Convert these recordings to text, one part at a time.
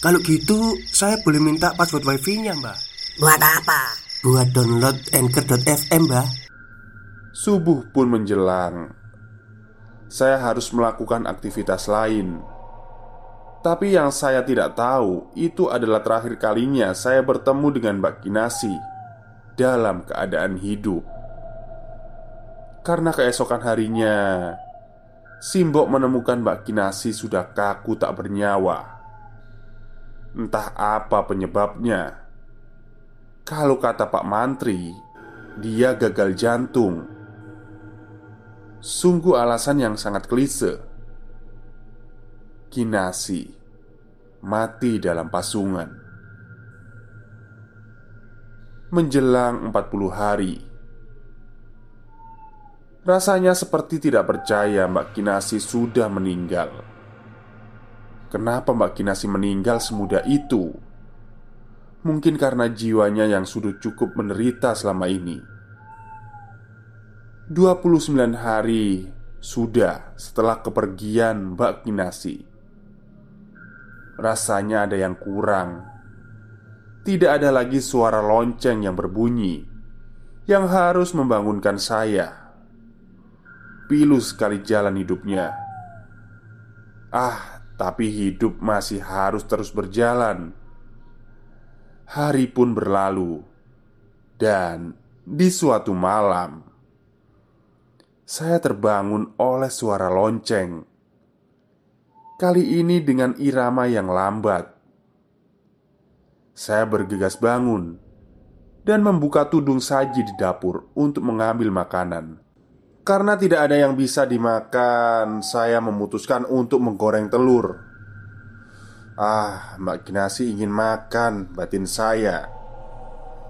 Kalau gitu, saya boleh minta password wifi-nya, Mbak. Buat apa? Buat download Anchor.fm, Mbak. Subuh pun menjelang. Saya harus melakukan aktivitas lain. Tapi yang saya tidak tahu itu adalah terakhir kalinya saya bertemu dengan Mbak Kinasi dalam keadaan hidup. Karena keesokan harinya, Simbok menemukan Mbak Kinasi sudah kaku tak bernyawa. Entah apa penyebabnya. Kalau kata Pak Mantri, dia gagal jantung. Sungguh alasan yang sangat klise. Kinasi mati dalam pasungan. Menjelang 40 hari. Rasanya seperti tidak percaya Mbak Kinasi sudah meninggal. Kenapa Mbak Kinasi meninggal semudah itu? Mungkin karena jiwanya yang sudah cukup menderita selama ini. 29 hari sudah setelah kepergian Mbak Kinasi. Rasanya ada yang kurang. Tidak ada lagi suara lonceng yang berbunyi Yang harus membangunkan saya. Pilu sekali jalan hidupnya. Ah, tapi hidup masih harus terus berjalan Hari pun berlalu, dan di suatu malam saya terbangun oleh suara lonceng. Kali ini dengan irama yang lambat. Saya bergegas bangun dan membuka tudung saji di dapur untuk mengambil makanan. Karena tidak ada yang bisa dimakan, saya memutuskan untuk menggoreng telur. Ah, Mbak Kinasi ingin makan batin saya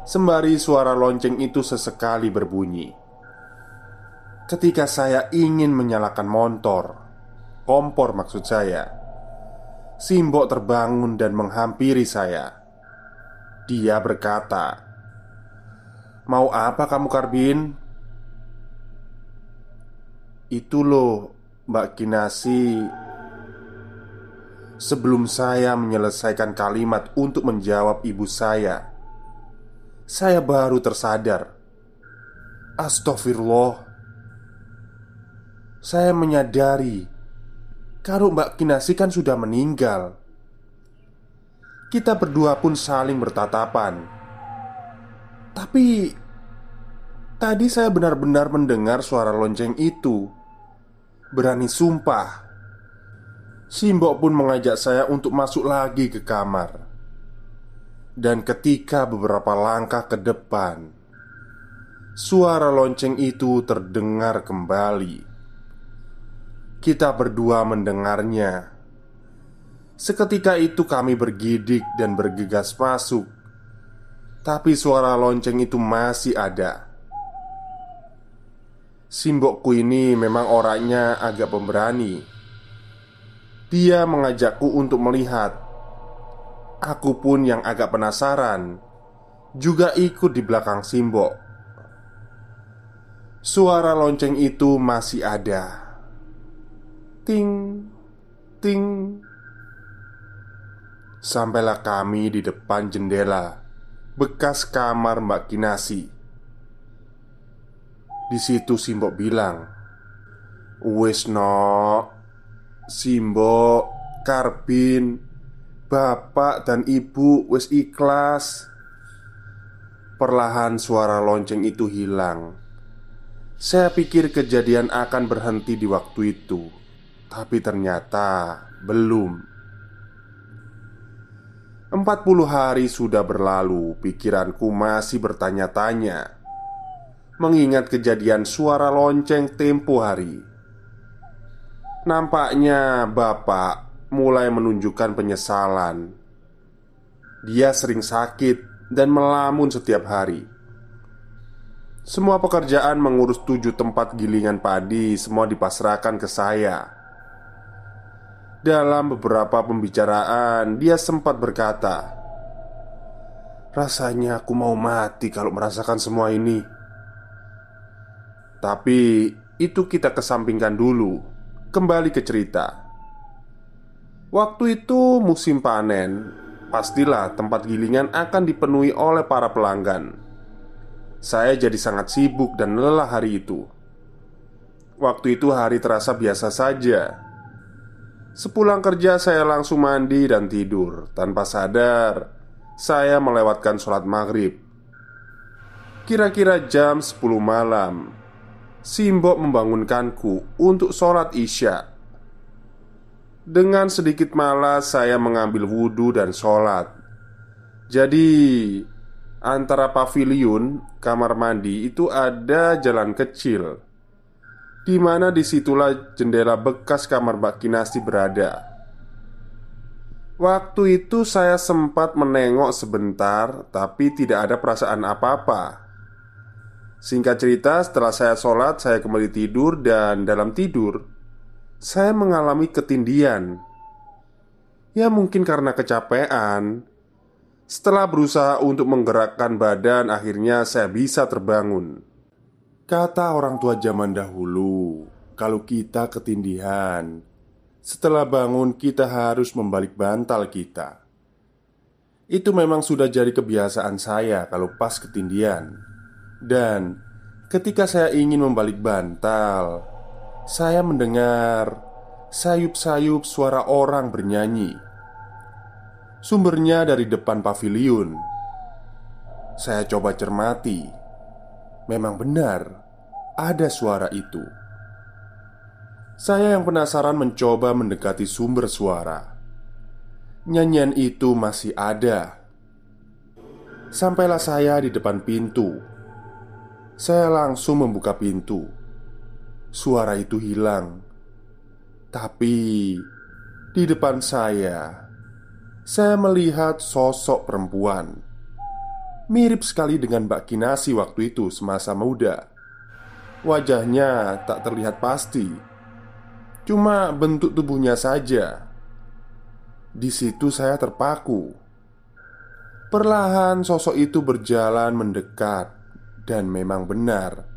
Sembari suara lonceng itu sesekali berbunyi Ketika saya ingin menyalakan motor Kompor maksud saya Simbok terbangun dan menghampiri saya Dia berkata Mau apa kamu Karbin? Itu loh Mbak Kinasi Sebelum saya menyelesaikan kalimat untuk menjawab ibu saya, saya baru tersadar. Astagfirullah, saya menyadari kalau Mbak Kinasi kan sudah meninggal. Kita berdua pun saling bertatapan, tapi tadi saya benar-benar mendengar suara lonceng itu. Berani sumpah Simbok pun mengajak saya untuk masuk lagi ke kamar. Dan ketika beberapa langkah ke depan, suara lonceng itu terdengar kembali. Kita berdua mendengarnya. Seketika itu kami bergidik dan bergegas masuk. Tapi suara lonceng itu masih ada. Simbokku ini memang orangnya agak pemberani dia mengajakku untuk melihat. Aku pun yang agak penasaran, juga ikut di belakang Simbok. Suara lonceng itu masih ada. Ting, ting. Sampailah kami di depan jendela bekas kamar Mbak Kinasi. Di situ Simbok bilang, "Wes no, Simbo, Karbin, bapak dan ibu wis ikhlas. Perlahan suara lonceng itu hilang. Saya pikir kejadian akan berhenti di waktu itu, tapi ternyata belum. Empat puluh hari sudah berlalu, pikiranku masih bertanya-tanya Mengingat kejadian suara lonceng tempo hari Nampaknya bapak mulai menunjukkan penyesalan Dia sering sakit dan melamun setiap hari. Semua pekerjaan mengurus tujuh tempat gilingan padi semua dipasrahkan ke saya. Dalam beberapa pembicaraan, dia sempat berkata, "Rasanya aku mau mati kalau merasakan semua ini." Tapi itu kita kesampingkan dulu. Kembali ke cerita. Waktu itu musim panen, pastilah tempat gilingan akan dipenuhi oleh para pelanggan. Saya jadi sangat sibuk dan lelah hari itu. Waktu itu hari terasa biasa saja. Sepulang kerja, saya langsung mandi dan tidur. Tanpa sadar, saya melewatkan sholat maghrib. Kira-kira jam 10 malam, Simbok membangunkanku untuk sholat isya. Dengan sedikit malas saya mengambil wudhu dan sholat. Jadi Antara pavilion, kamar mandi itu ada jalan kecil. Di mana di situlah jendela bekas kamar Mbak Kinasti berada. Waktu itu saya sempat menengok sebentar Tapi tidak ada perasaan apa-apa Singkat cerita, setelah saya sholat, saya kembali tidur, dan dalam tidur saya mengalami ketindian. Ya, mungkin karena kecapean. Setelah berusaha untuk menggerakkan badan, akhirnya saya bisa terbangun. Kata orang tua zaman dahulu, kalau kita ketindihan, setelah bangun kita harus membalik bantal kita. Itu memang sudah jadi kebiasaan saya kalau pas ketindian. Dan ketika saya ingin membalik bantal, saya mendengar sayup-sayup suara orang bernyanyi. Sumbernya dari depan pavilion. Saya coba cermati, memang benar ada suara itu. Saya yang penasaran mencoba mendekati sumber suara. Nyanyian itu masih ada. Sampailah saya di depan pintu saya langsung membuka pintu. Suara itu hilang, tapi di depan saya, saya melihat sosok perempuan mirip sekali dengan Mbak Kinasi waktu itu semasa muda. Wajahnya tak terlihat pasti, cuma bentuk tubuhnya saja. Di situ saya terpaku. Perlahan sosok itu berjalan mendekat dan memang benar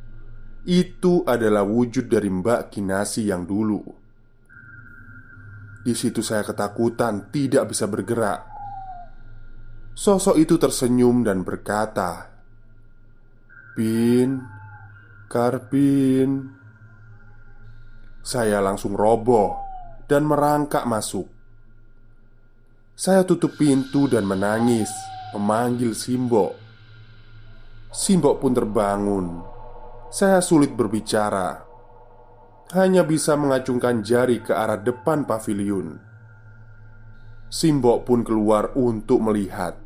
Itu adalah wujud dari Mbak Kinasi yang dulu. Di situ saya ketakutan tidak bisa bergerak. Sosok itu tersenyum dan berkata Bin Karbin Saya langsung roboh dan merangkak masuk. Saya tutup pintu dan menangis Memanggil Simbok Simbok pun terbangun. Saya sulit berbicara, hanya bisa mengacungkan jari ke arah depan pavilion. Simbok pun keluar untuk melihat,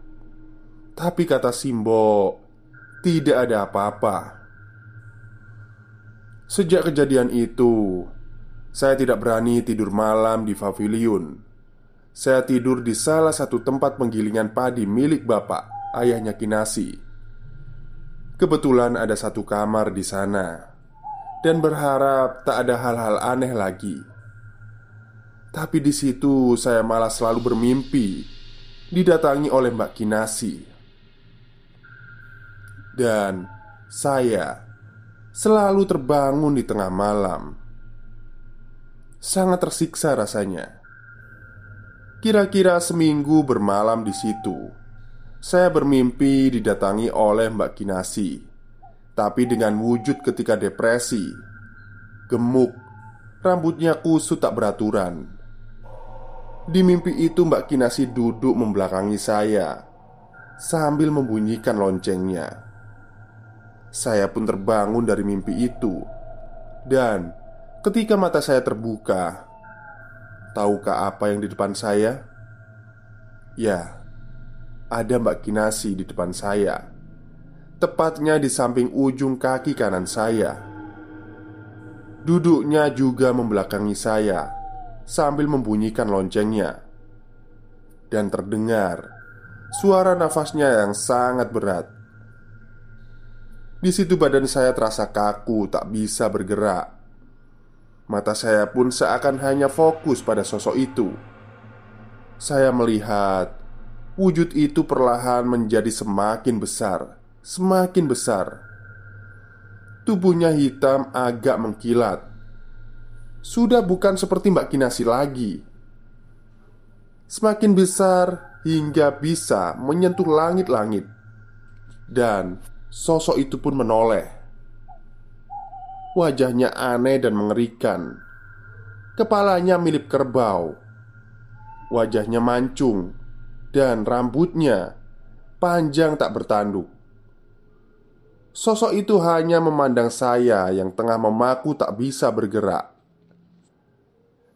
tapi kata Simbok, tidak ada apa-apa. Sejak kejadian itu, saya tidak berani tidur malam di pavilion. Saya tidur di salah satu tempat penggilingan padi milik bapak, ayahnya Kinasi. Kebetulan ada satu kamar di sana dan berharap tak ada hal-hal aneh lagi. Tapi di situ saya malah selalu bermimpi didatangi oleh Mbak Kinasi. Dan saya selalu terbangun di tengah malam. Sangat tersiksa rasanya. Kira-kira seminggu bermalam di situ saya bermimpi didatangi oleh Mbak Kinasi. Tapi dengan wujud ketika depresi Gemuk Rambutnya kusut tak beraturan. Di mimpi itu Mbak Kinasi duduk membelakangi saya Sambil membunyikan loncengnya. Saya pun terbangun dari mimpi itu. Dan ketika mata saya terbuka Tahukah apa yang di depan saya? Ya, ada Mbak Kinasi di depan saya, tepatnya di samping ujung kaki kanan saya. Duduknya juga membelakangi saya sambil membunyikan loncengnya, dan terdengar suara nafasnya yang sangat berat. Di situ badan saya terasa kaku, tak bisa bergerak. Mata saya pun seakan hanya fokus pada sosok itu. Saya melihat wujud itu perlahan menjadi semakin besar, semakin besar. Tubuhnya hitam agak mengkilat. Sudah bukan seperti Mbak Kinasi lagi. Semakin besar hingga bisa menyentuh langit-langit, dan sosok itu pun menoleh. Wajahnya aneh dan mengerikan. Kepalanya mirip kerbau, wajahnya mancung, dan rambutnya panjang tak bertanduk. Sosok itu hanya memandang saya yang tengah memaku tak bisa bergerak.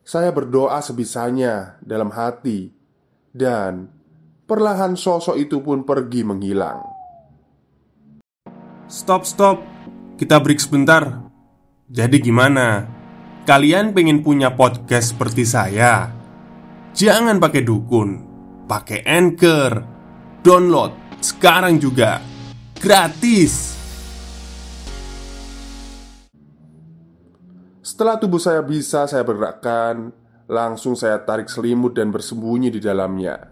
Saya berdoa sebisanya dalam hati, dan perlahan sosok itu pun pergi menghilang. Stop, stop. Kita break sebentar. Jadi gimana? Kalian pengen punya podcast seperti saya? Jangan pakai dukun, pakai anchor. Download sekarang juga. Gratis. Setelah tubuh saya bisa saya bergerakkan, langsung saya tarik selimut dan bersembunyi di dalamnya.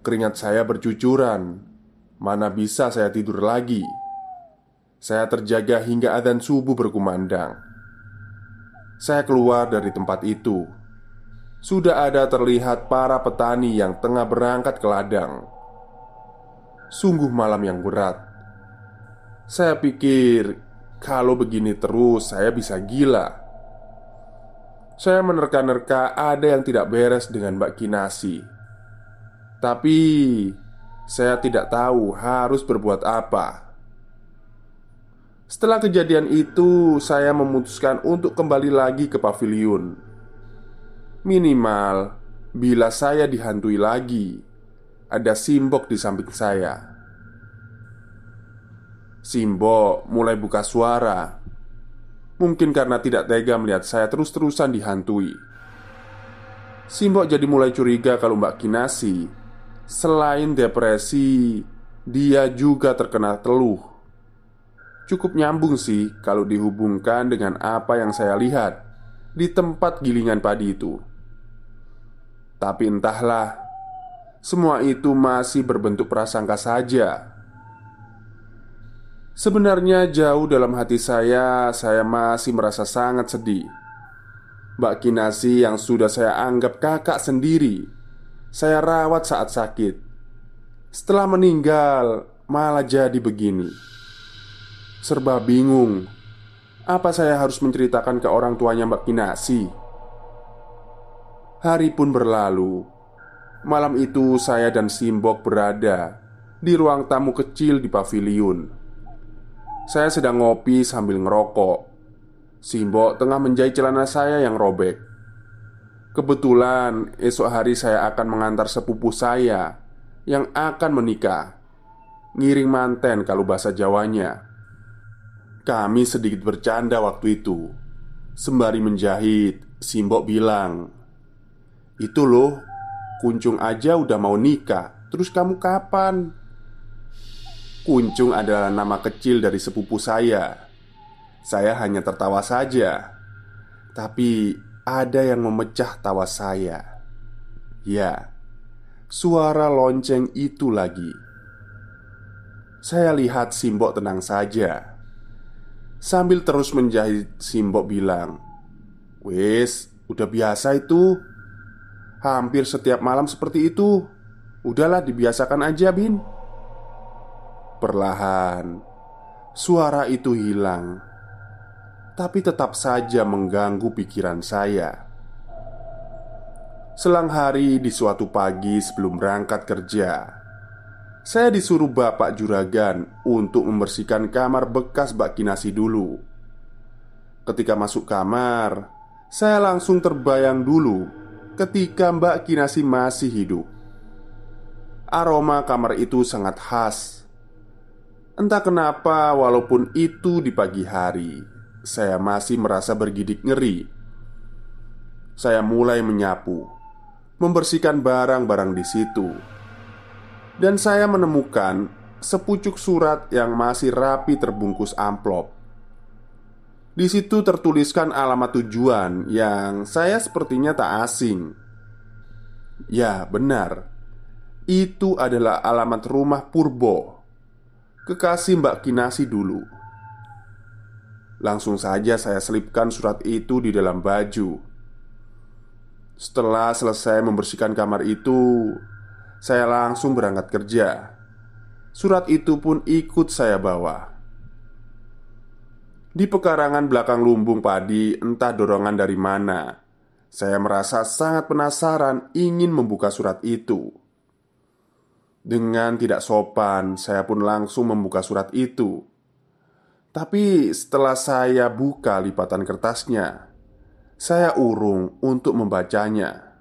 Keringat saya bercucuran. Mana bisa saya tidur lagi? Saya terjaga hingga adzan subuh berkumandang. Saya keluar dari tempat itu. Sudah ada terlihat para petani yang tengah berangkat ke ladang. Sungguh malam yang berat. Saya pikir kalau begini terus, saya bisa gila. Saya menerka-nerka ada yang tidak beres dengan Mbak Kinasi. Tapi saya tidak tahu harus berbuat apa. Setelah kejadian itu, saya memutuskan untuk kembali lagi ke pavilion. Minimal bila saya dihantui lagi, ada simbok di samping saya. Simbo mulai buka suara. Mungkin karena tidak tega melihat saya terus-terusan dihantui. Simbok jadi mulai curiga kalau Mbak Kinasi Selain depresi Dia juga terkena teluh Cukup nyambung sih kalau dihubungkan dengan apa yang saya lihat Di tempat gilingan padi itu Tapi entahlah Semua itu masih berbentuk prasangka saja Sebenarnya jauh dalam hati saya, saya masih merasa sangat sedih. Mbak Kinasi yang sudah saya anggap kakak sendiri, saya rawat saat sakit. Setelah meninggal, malah jadi begini. Serba bingung. Apa saya harus menceritakan ke orang tuanya Mbak Kinasi? Hari pun berlalu. Malam itu saya dan Simbok berada di ruang tamu kecil di pavilion. Saya sedang ngopi sambil ngerokok. Simbo tengah menjahit celana saya yang robek. Kebetulan esok hari saya akan mengantar sepupu saya yang akan menikah. Ngiring manten kalau bahasa Jawanya. Kami sedikit bercanda waktu itu. Sembari menjahit, Simbo bilang, "Itu loh, kuncung aja udah mau nikah. Terus kamu kapan?" Kuncung adalah nama kecil dari sepupu saya. Saya hanya tertawa saja, tapi ada yang memecah tawa saya. Ya, suara lonceng itu lagi. Saya lihat Simbok tenang saja. Sambil terus menjahit, Simbok bilang, "Wes, udah biasa itu. Hampir setiap malam seperti itu. Udahlah, dibiasakan aja, Bin." Perlahan, suara itu hilang, tapi tetap saja mengganggu pikiran saya. Selang hari di suatu pagi sebelum berangkat kerja, saya disuruh Bapak Juragan untuk membersihkan kamar bekas Mbak Kinasi dulu. Ketika masuk kamar, saya langsung terbayang dulu ketika Mbak Kinasi masih hidup. Aroma kamar itu sangat khas Entah kenapa, walaupun itu di pagi hari, saya masih merasa bergidik ngeri. Saya mulai menyapu, membersihkan barang-barang di situ. Dan saya menemukan sepucuk surat yang masih rapi terbungkus amplop. Di situ tertuliskan alamat tujuan yang saya sepertinya tak asing. Ya, benar. Itu adalah alamat rumah Purbo, kekasih Mbak Kinasi dulu. Langsung saja saya selipkan surat itu di dalam baju. Setelah selesai membersihkan kamar itu, saya langsung berangkat kerja. Surat itu pun ikut saya bawa. Di pekarangan belakang lumbung padi, entah dorongan dari mana, saya merasa sangat penasaran ingin membuka surat itu. Dengan tidak sopan, saya pun langsung membuka surat itu. Tapi setelah saya buka lipatan kertasnya, saya urung untuk membacanya.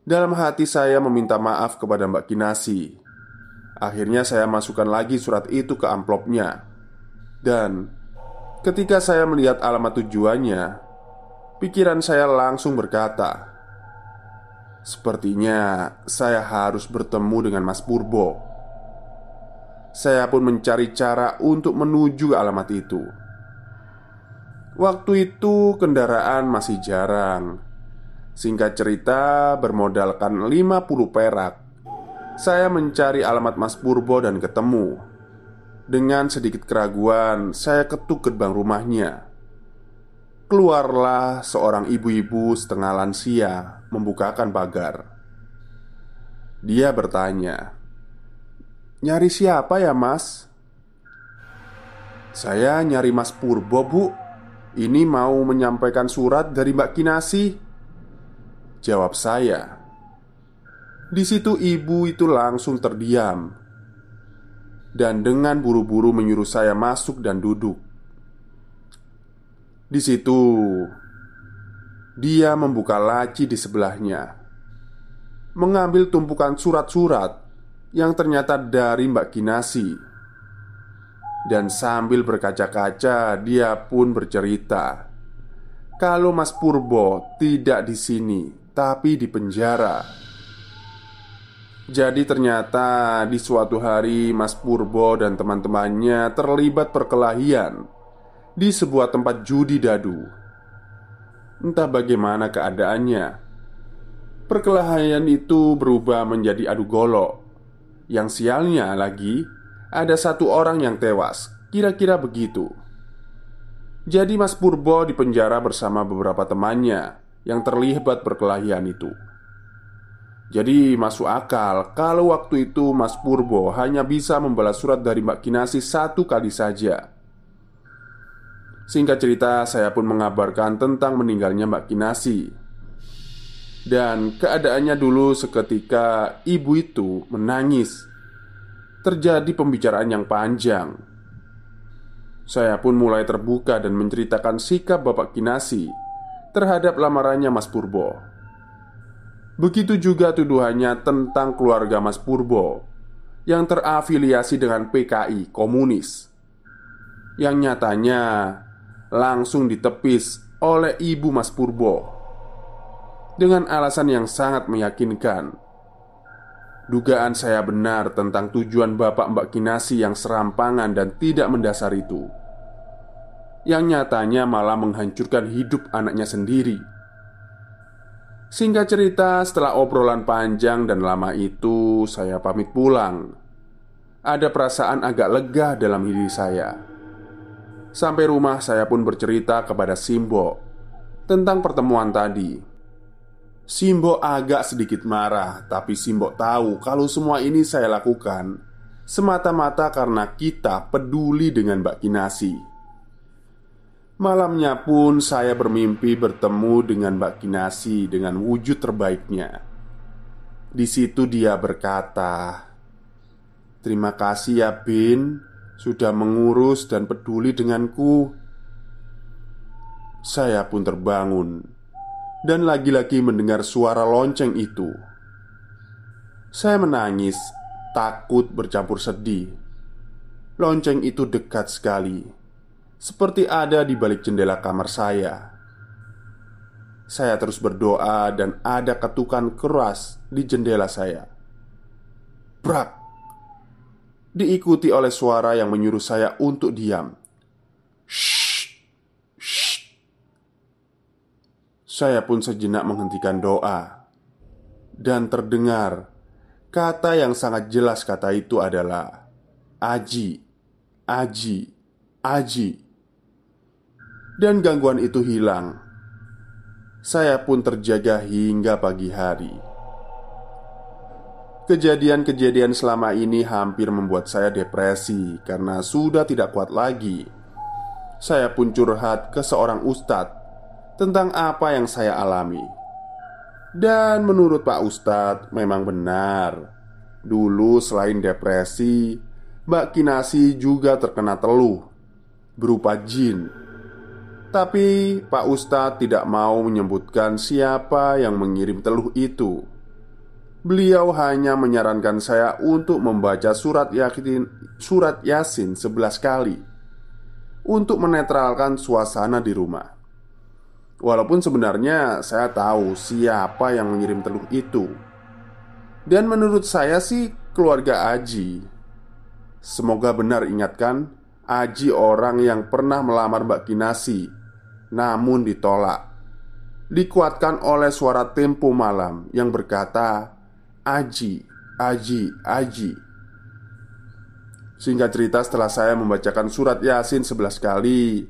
Dalam hati saya meminta maaf kepada Mbak Kinasi. Akhirnya saya masukkan lagi surat itu ke amplopnya. Dan ketika saya melihat alamat tujuannya, pikiran saya langsung berkata, "Sepertinya saya harus bertemu dengan Mas Purbo." Saya pun mencari cara untuk menuju alamat itu. Waktu itu kendaraan masih jarang. Singkat cerita, bermodalkan 50 perak. Saya mencari alamat Mas Purbo dan ketemu. Dengan sedikit keraguan, saya ketuk gerbang rumahnya. Keluarlah seorang ibu-ibu setengah lansia membukakan pagar. Dia bertanya, Nyari siapa ya mas? Saya nyari mas Purbo bu Ini mau menyampaikan surat dari Mbak Kinasi Jawab saya Di situ ibu itu langsung terdiam Dan dengan buru-buru menyuruh saya masuk dan duduk Di situ Dia membuka laci di sebelahnya Mengambil tumpukan surat-surat yang ternyata dari Mbak Kinasi. Dan sambil berkaca-kaca, dia pun bercerita kalau Mas Purbo tidak di sini, tapi di penjara. Jadi, ternyata di suatu hari Mas Purbo dan teman-temannya terlibat perkelahian di sebuah tempat judi dadu. Entah bagaimana keadaannya, perkelahian itu berubah menjadi adu golok yang sialnya lagi, ada satu orang yang tewas. Kira-kira begitu. Jadi Mas Purbo dipenjara bersama beberapa temannya yang terlibat perkelahian itu. Jadi masuk akal kalau waktu itu Mas Purbo hanya bisa membalas surat dari Mbak Kinasi satu kali saja. Singkat cerita, saya pun mengabarkan tentang meninggalnya Mbak Kinasi. Dan keadaannya dulu seketika ibu itu menangis Terjadi pembicaraan yang panjang Saya pun mulai terbuka dan menceritakan sikap Bapak Kinasi Terhadap lamarannya Mas Purbo Begitu juga tuduhannya tentang keluarga Mas Purbo Yang terafiliasi dengan PKI komunis. Yang nyatanya langsung ditepis oleh ibu Mas Purbo dengan alasan yang sangat meyakinkan. Dugaan saya benar tentang tujuan Bapak Mbak Kinasi yang serampangan dan tidak mendasar itu. Yang nyatanya malah menghancurkan hidup anaknya sendiri Singkat cerita, setelah obrolan panjang dan lama itu, saya pamit pulang. Ada perasaan agak lega dalam diri saya. Sampai rumah, saya pun bercerita kepada Simbo tentang pertemuan tadi. Simbo agak sedikit marah, tapi Simbo tahu kalau semua ini saya lakukan semata-mata karena kita peduli dengan Mbak Kinasi. Malamnya pun saya bermimpi bertemu dengan Mbak Kinasi dengan wujud terbaiknya. Di situ dia berkata, "Terima kasih ya, Bin, sudah mengurus dan peduli denganku." Saya pun terbangun dan lagi-lagi mendengar suara lonceng itu. Saya menangis, takut bercampur sedih. Lonceng itu dekat sekali, seperti ada di balik jendela kamar saya. Saya terus berdoa, dan ada ketukan keras di jendela saya. Brak Diikuti oleh suara yang menyuruh saya untuk diam Shh, shh. Saya pun sejenak menghentikan doa Dan terdengar Kata yang sangat jelas kata itu adalah Aji Aji Aji Dan gangguan itu hilang Saya pun terjaga hingga pagi hari Kejadian-kejadian selama ini hampir membuat saya depresi karena sudah tidak kuat lagi. Saya pun curhat ke seorang ustadz tentang apa yang saya alami. Dan menurut Pak Ustadz, memang benar. Dulu selain depresi, Mbak Kinasi juga terkena teluh berupa jin. Tapi Pak Ustadz tidak mau menyebutkan siapa yang mengirim teluh itu. Beliau hanya menyarankan saya untuk membaca surat Yasin, surat Yasin 11 kali. Untuk menetralkan suasana di rumah. Walaupun sebenarnya saya tahu siapa yang mengirim telur itu. Dan menurut saya sih keluarga Aji. Semoga benar ingatkan Aji orang yang pernah melamar Mbak Kinasi Namun ditolak. Dikuatkan oleh suara tempo malam yang berkata Aji, Aji, Aji. Singkat cerita setelah saya membacakan surat Yasin 11 kali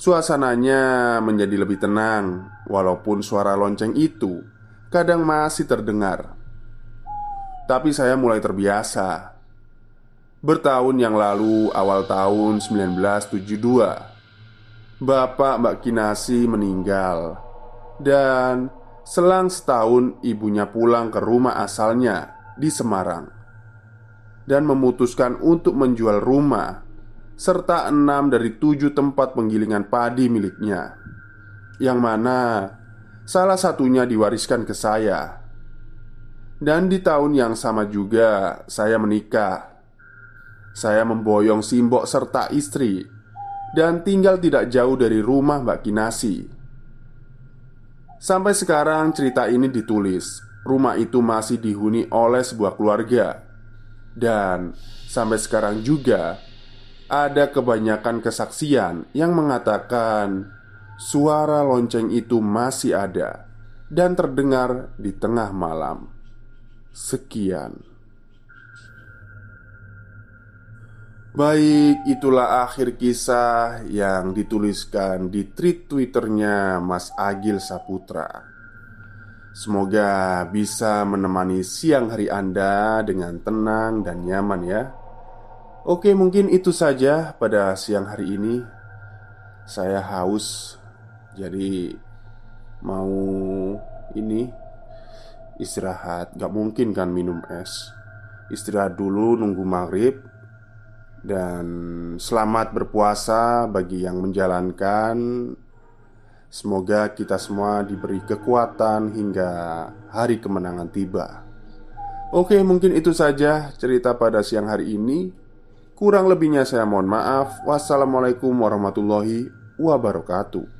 Suasananya menjadi lebih tenang Walaupun suara lonceng itu kadang masih terdengar. Tapi saya mulai terbiasa. Bertahun yang lalu awal tahun 1972 Bapak Mbak Kinasi meninggal. Dan Selang setahun ibunya pulang ke rumah asalnya di Semarang. Dan memutuskan untuk menjual rumah Serta enam dari tujuh tempat penggilingan padi miliknya. Yang mana salah satunya diwariskan ke saya. Dan di tahun yang sama juga saya menikah. Saya memboyong simbok serta istri Dan tinggal tidak jauh dari rumah Mbak Kinasi. Sampai sekarang cerita ini ditulis. Rumah itu masih dihuni oleh sebuah keluarga. Dan sampai sekarang juga Ada kebanyakan kesaksian yang mengatakan Suara lonceng itu masih ada Dan terdengar di tengah malam. Sekian Baik, itulah akhir kisah yang dituliskan di tweet twitternya Mas Agil Saputra. Semoga bisa menemani siang hari Anda dengan tenang dan nyaman ya. Oke mungkin itu saja pada siang hari ini. Saya haus Jadi mau ini istirahat. Gak mungkin kan minum es. Istirahat dulu nunggu maghrib dan selamat berpuasa bagi yang menjalankan. Semoga kita semua diberi kekuatan hingga hari kemenangan tiba. Oke, mungkin itu saja cerita pada siang hari ini. Kurang lebihnya saya mohon maaf. Wassalamualaikum warahmatullahi wabarakatuh.